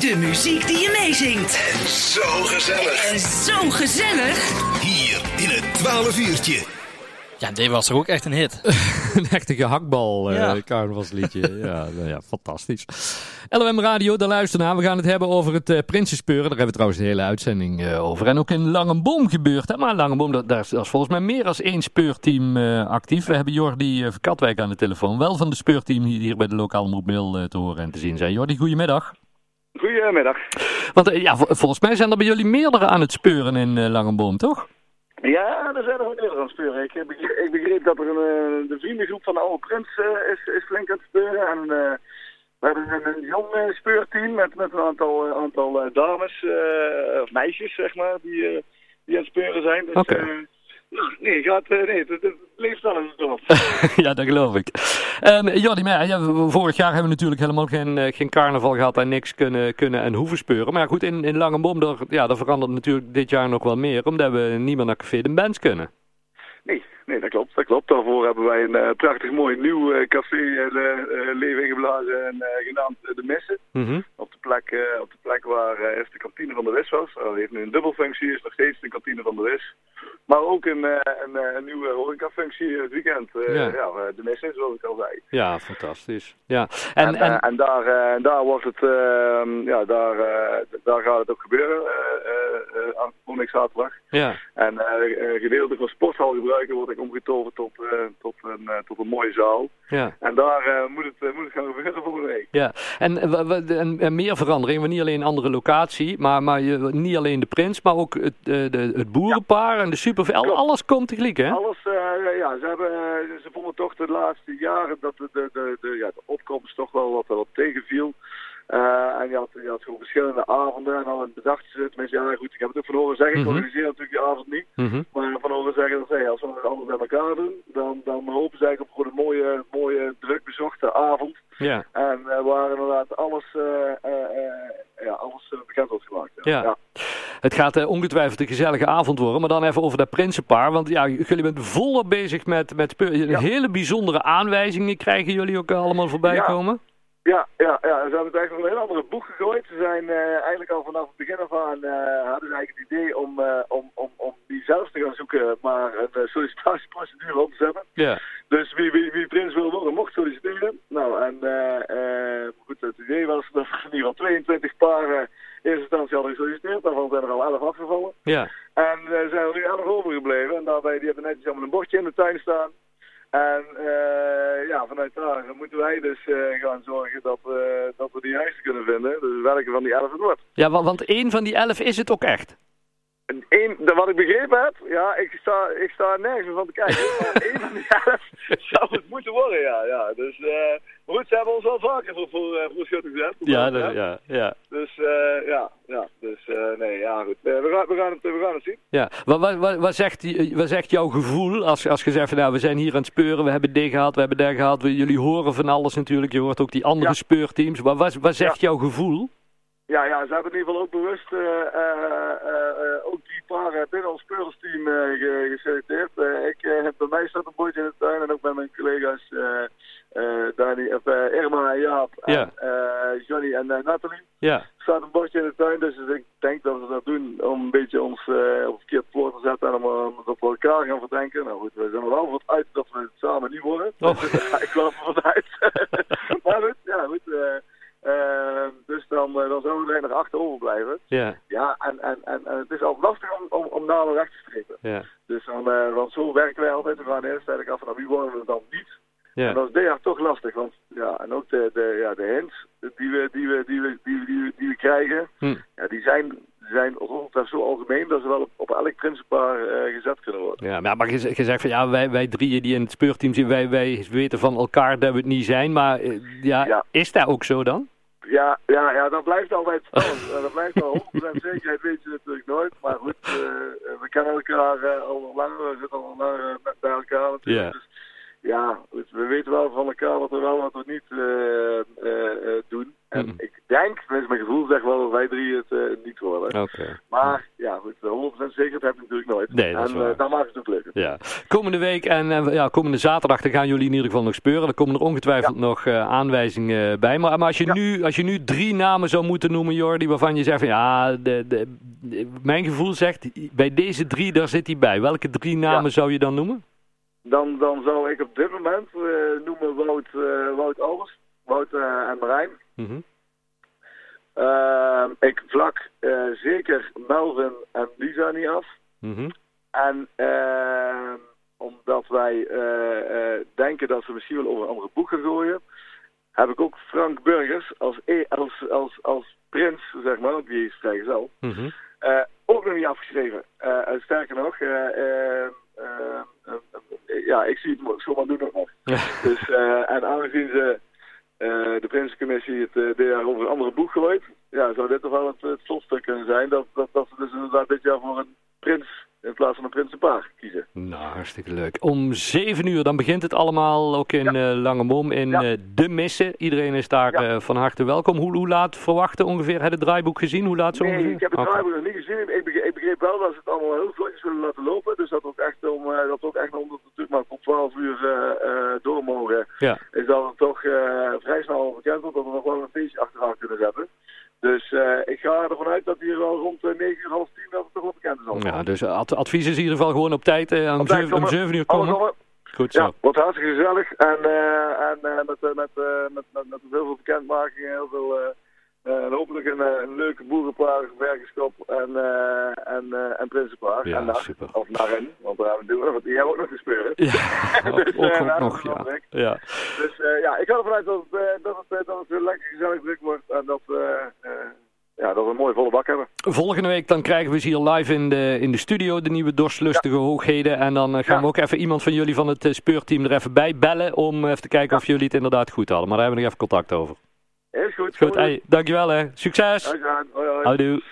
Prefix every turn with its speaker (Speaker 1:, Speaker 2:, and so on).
Speaker 1: De muziek die je meezingt.
Speaker 2: Zo gezellig.
Speaker 1: En zo gezellig.
Speaker 2: Hier in het 12 uurtje.
Speaker 3: Ja, dit was toch ook echt een hit.
Speaker 4: een echte gehaktbal uh,
Speaker 3: Ja.
Speaker 4: carnavalsliedje. ja, nou ja, fantastisch. LOM Radio, daar luisteren naar. We gaan het hebben over het uh, Prinsenspeuren. Daar hebben we trouwens de hele uitzending uh, over. En ook in Langenboom gebeurt. Hè? Maar Langenboom, daar, daar is volgens mij meer dan één speurteam uh, actief. We hebben Jordi uh, Katwijk aan de telefoon. Wel van de speurteam die hier bij de lokale mobiel uh, te horen en te zien zijn. Jordi, goedemiddag.
Speaker 5: Goedemiddag.
Speaker 4: Want uh, ja, volgens mij zijn er bij jullie meerdere aan het speuren in uh, Langenboom, toch?
Speaker 5: Ja, er zijn er meerdere aan het speuren. Ik begreep, ik begreep dat er een, de vriendengroep van de oude prins uh, is, is flink aan het speuren. En uh, we hebben een, een jong speurteam met, met een aantal, aantal dames, uh, of meisjes zeg maar, die, die aan het speuren zijn. Dus,
Speaker 4: Oké.
Speaker 5: Okay. nee, gaat, uh, nee, het, leeft wel in het
Speaker 4: ja, dat geloof ik. Um, Jordi, ja, vorig jaar hebben we natuurlijk helemaal geen, uh, geen carnaval gehad en niks kunnen, kunnen en hoeven speuren. Maar goed, in, in Langenboom, daar, ja, dat verandert natuurlijk dit jaar nog wel meer, omdat we niet meer naar Café de Bands kunnen.
Speaker 5: Nee, nee, dat klopt. Dat klopt. Daarvoor hebben wij een uh, prachtig mooi nieuw uh, café uh, leven ingeblazen en genaamd De Messen.
Speaker 4: Mm -hmm.
Speaker 5: op, de plek, op de plek waar eerst de kantine van de West was. Dat heeft nu een dubbelfunctie, is nog steeds de kantine van de West. Maar ook een, een, een nieuwe horecafunctie het weekend.
Speaker 4: Ja.
Speaker 5: ja. De Messen, zoals ik al zei.
Speaker 4: Ja, fantastisch. Ja.
Speaker 5: En, en, en, en daar, en daar wordt het, ehm, ja, daar, daar gaat het ook gebeuren. Aan volgende zaterdag.
Speaker 4: Ja.
Speaker 5: En gedeelte van sporthal gebruiken wordt ik omgetoverd tot, uh, tot, een, uh, tot een mooie zaal.
Speaker 4: Ja.
Speaker 5: En daar uh, moet, het, moet het gaan gebeuren volgende week.
Speaker 4: Ja, en, en, en meer veranderingen, maar niet alleen een andere locatie, maar, maar je, niet alleen de prins, maar ook het, de, het boerenpaar ja. en de super... Alles komt tegelijk, hè?
Speaker 5: Alles, ja, ze, hebben, ze vonden toch de laatste jaren dat de, de, de, de, ja, de opkomst toch wel wat, wat tegenviel. Uh, en je had, je had gewoon verschillende avonden en dan bedacht ze, tenminste, ja goed, ik heb het ook van horen zeggen, ik
Speaker 4: Mhm.
Speaker 5: organiseer natuurlijk die avond niet,
Speaker 4: Mm -hmm.
Speaker 5: maar van horen zeggen dat hey, als we het allemaal bij elkaar doen, dan, dan hopen ze eigenlijk op gewoon een mooie, mooie druk bezochte avond.
Speaker 4: Ja.
Speaker 5: En uh, waar inderdaad alles, uh, ja, alles bekend wordt gemaakt.
Speaker 4: Ja. ja. ja. Het gaat ongetwijfeld een gezellige avond worden, maar dan even over dat prinsenpaar, want ja, jullie bent volop bezig met, met
Speaker 5: Ja.
Speaker 4: hele bijzondere aanwijzingen krijgen jullie ook allemaal voorbij
Speaker 5: Ja.
Speaker 4: komen.
Speaker 5: Ja, ja, ja, ze hebben het eigenlijk een heel andere boek gegooid. Ze zijn uh, eigenlijk al vanaf het begin af aan uh, hadden ze eigenlijk het idee om, uh, om, om, om die zelf te gaan zoeken, maar een sollicitatieprocedure op te zetten.
Speaker 4: Ja.
Speaker 5: Dus wie, wie, wie prins wil worden, mocht solliciteren. Nou, en goed, het idee was dat er in ieder geval 22 paren in eerste instantie hadden gesolliciteerd. Daarvan zijn er al 11 afgevallen.
Speaker 4: Ja.
Speaker 5: En zijn er nu 11 overgebleven. En daarbij, die hebben netjes allemaal een bordje in de tuin staan. En uh, ja, vanuit daar moeten wij dus uh, gaan zorgen dat we, dat we die juiste kunnen vinden. Dus welke van die elf het wordt.
Speaker 4: Ja, want één van die elf is het ook echt.
Speaker 5: En één, wat ik begrepen heb, ja, ik sta, ik sta nergens meer van te kijken. maar één van die elf zou het moeten worden, ja. ja. Dus, uh, maar goed, ze hebben ons wel vaker voor, voor, voor schutting gezet.
Speaker 4: Ja, dat, ja, ja.
Speaker 5: Dus, uh, ja, ja. Dus, uh, nee, ja, goed. We, gaan, we, gaan het, we gaan het zien.
Speaker 4: Ja, wat, wat, wat, wat, zegt, wat zegt jouw gevoel als, als je zegt van, nou, we zijn hier aan het speuren, we hebben dit gehad, we hebben dat gehad. We, jullie horen van alles natuurlijk, je hoort ook die andere
Speaker 5: Ja.
Speaker 4: speurteams. Wat, wat, wat zegt
Speaker 5: Ja.
Speaker 4: jouw gevoel?
Speaker 5: Ja, ja, ze hebben in ieder geval ook bewust uh, uh, ook die paren binnen ons speurdersteam ge geselecteerd. ik heb bij mij staat een bordje in de tuin en ook bij mijn collega's Dani, of, Irma en Jaap
Speaker 4: Ja.
Speaker 5: en Johnny en Nathalie.
Speaker 4: Ja,
Speaker 5: staat een bordje in de tuin, dus ik denk dat we dat doen om een beetje ons op het verkeerd spoor te zetten en om, om dat we elkaar gaan verdenken. Nou goed, we zijn er wel voor uit dat we het samen niet worden.
Speaker 4: Oh.
Speaker 5: Ik geloof er vanuit. maar goed, ja goed. Uh, dus dan, uh, dan zouden we er nog achter overblijven.
Speaker 4: ja,
Speaker 5: Ja, en, en, en, en het is al lastig om, om, om namen recht te strepen.
Speaker 4: ja,
Speaker 5: Dus dan, uh, want zo werken wij altijd. We gaan eerst eigenlijk af van wie worden we dan niet. En
Speaker 4: ja.
Speaker 5: dat is dit jaar toch lastig. Want ja, en ook de, de, ja, de hints die we, die we, die we, die we, die we, die we krijgen,
Speaker 4: Hm.
Speaker 5: ja, die zijn, die zijn zo algemeen dat ze wel op, op elk prinsenpaar uh, gezet kunnen worden.
Speaker 4: Ja, maar je, je zegt van ja, wij, wij drieën die in het speurteam zitten, wij, wij weten van elkaar dat we het niet zijn. Maar uh, ja,
Speaker 5: Ja.
Speaker 4: is dat ook zo dan?
Speaker 5: Ja, ja, ja, dat blijft altijd spannend. Dat blijft wel 100% zekerheid, weet je natuurlijk nooit. Maar goed, uh, we kennen elkaar uh, al langer, we zitten al langer met bij elkaar natuurlijk.
Speaker 4: Ja.
Speaker 5: Dus ja, goed, we weten wel van elkaar wat we wel wat we niet uh, doen. En ik denk, tenminste mijn gevoel zegt wel dat wij drie het eh, niet worden. Maar ja, goed, eh, 100% zeker heb ik natuurlijk nooit.
Speaker 4: Nee, dat is
Speaker 5: en
Speaker 4: waar.
Speaker 5: eh, maakt het ook leuk.
Speaker 4: Ja. Komende week en eh, ja, komende zaterdag dan gaan jullie in ieder geval nog speuren. Er komen er ongetwijfeld nog aanwijzingen bij. Maar, maar als, je
Speaker 5: Ja.
Speaker 4: nu, als je nu drie namen zou moeten noemen, Jordi, waarvan je zegt van ja, de, de, de- mijn gevoel zegt bij deze drie, daar zit hij bij. Welke drie namen
Speaker 5: Ja.
Speaker 4: zou je dan noemen?
Speaker 5: Dan, dan zou ik op dit moment noemen Wout, Wout Albers, Wout en Marijn.
Speaker 4: Mhm.
Speaker 5: Ehm, ik vlak eh, zeker Melvin en Lisa niet af.
Speaker 4: Mhm.
Speaker 5: En ehm, omdat wij eh, eh, denken dat ze misschien wel over een andere boek gaan gooien, heb ik ook Frank Burgers als, e- als, als, als prins, zeg maar, want die is vrijgezel,
Speaker 4: Mhm.
Speaker 5: ook nog niet afgeschreven. En sterker nog, eh, eh, eh, eh, ja, ik zie het zomaar doen nog. Dus, en aangezien ze de Prinsencommissie het eh, dit jaar over een andere boek gooit, ja, zou dit toch wel het, het slotstuk kunnen zijn dat, dat, dat ze dus inderdaad dit jaar voor een prins in plaats van een prinsenpaar kiezen.
Speaker 4: Nou, hartstikke leuk. Om zeven uur, dan begint het allemaal ook in eh Langemom in
Speaker 5: Ja.
Speaker 4: eh, De Missen. Iedereen is daar
Speaker 5: Ja.
Speaker 4: eh, van harte welkom. Hoe, hoe laat verwachten ongeveer? Heb je het draaiboek gezien? Hoe laat zo
Speaker 5: Nee,
Speaker 4: ongeveer?
Speaker 5: ik heb het draaiboek nog niet gezien. Ik begreep, ik begreep wel dat ze het allemaal heel vlotjes willen laten lopen. Dus dat ook echt om, eh, dat ook echt omdat het natuurlijk maar tot 12 uur eh, eh, door mogen,
Speaker 4: Ja.
Speaker 5: is dat het toch eh, vrij snel bekend wordt dat we nog wel een feestje achteraan kunnen zetten. Dus eh, ik ga ervan uit dat hier wel rond eh, 9 uur, half 10 dat het toch wel bekend is allemaal.
Speaker 4: Ja, dus ad- advies is in ieder geval gewoon op tijd, eh, om,
Speaker 5: Op tijd
Speaker 4: zeven, om
Speaker 5: komen.
Speaker 4: zeven uur
Speaker 5: Alles
Speaker 4: komen. Goed zo.
Speaker 5: Ja, wordt hartstikke gezellig. En, eh, en eh, met, eh, met, eh, met, met, met heel veel bekendmakingen, heel veel... eh, eh, en hopelijk een, eh, een leuke boerenpaar, bergenschap en, eh en, en prinsenpaar.
Speaker 4: Ja,
Speaker 5: en
Speaker 4: super.
Speaker 5: Of naar hen, want daar hebben we nog, die hebben we ook nog gespeeld.
Speaker 4: Ja,
Speaker 5: Dus,
Speaker 4: ook, ook nog, ja. ja.
Speaker 5: Dus ja, ik ga ervan uit dat het, dat het, dat het weer lekker gezellig druk wordt en dat, eh, ja, dat we een mooie volle bak hebben.
Speaker 4: Volgende week dan krijgen we ze hier live in de, in de studio, de nieuwe Dorslustige Hoogheden. En dan gaan
Speaker 5: Ja.
Speaker 4: we ook even iemand van jullie van het speurteam er even bij bellen om even te kijken of jullie het inderdaad goed hadden. Maar daar hebben we nog even contact over.
Speaker 5: Is goed.
Speaker 4: Goed, hey, dankjewel hè. Succes!
Speaker 5: Dankjewel. Hoi, hoi.
Speaker 4: Houdoe.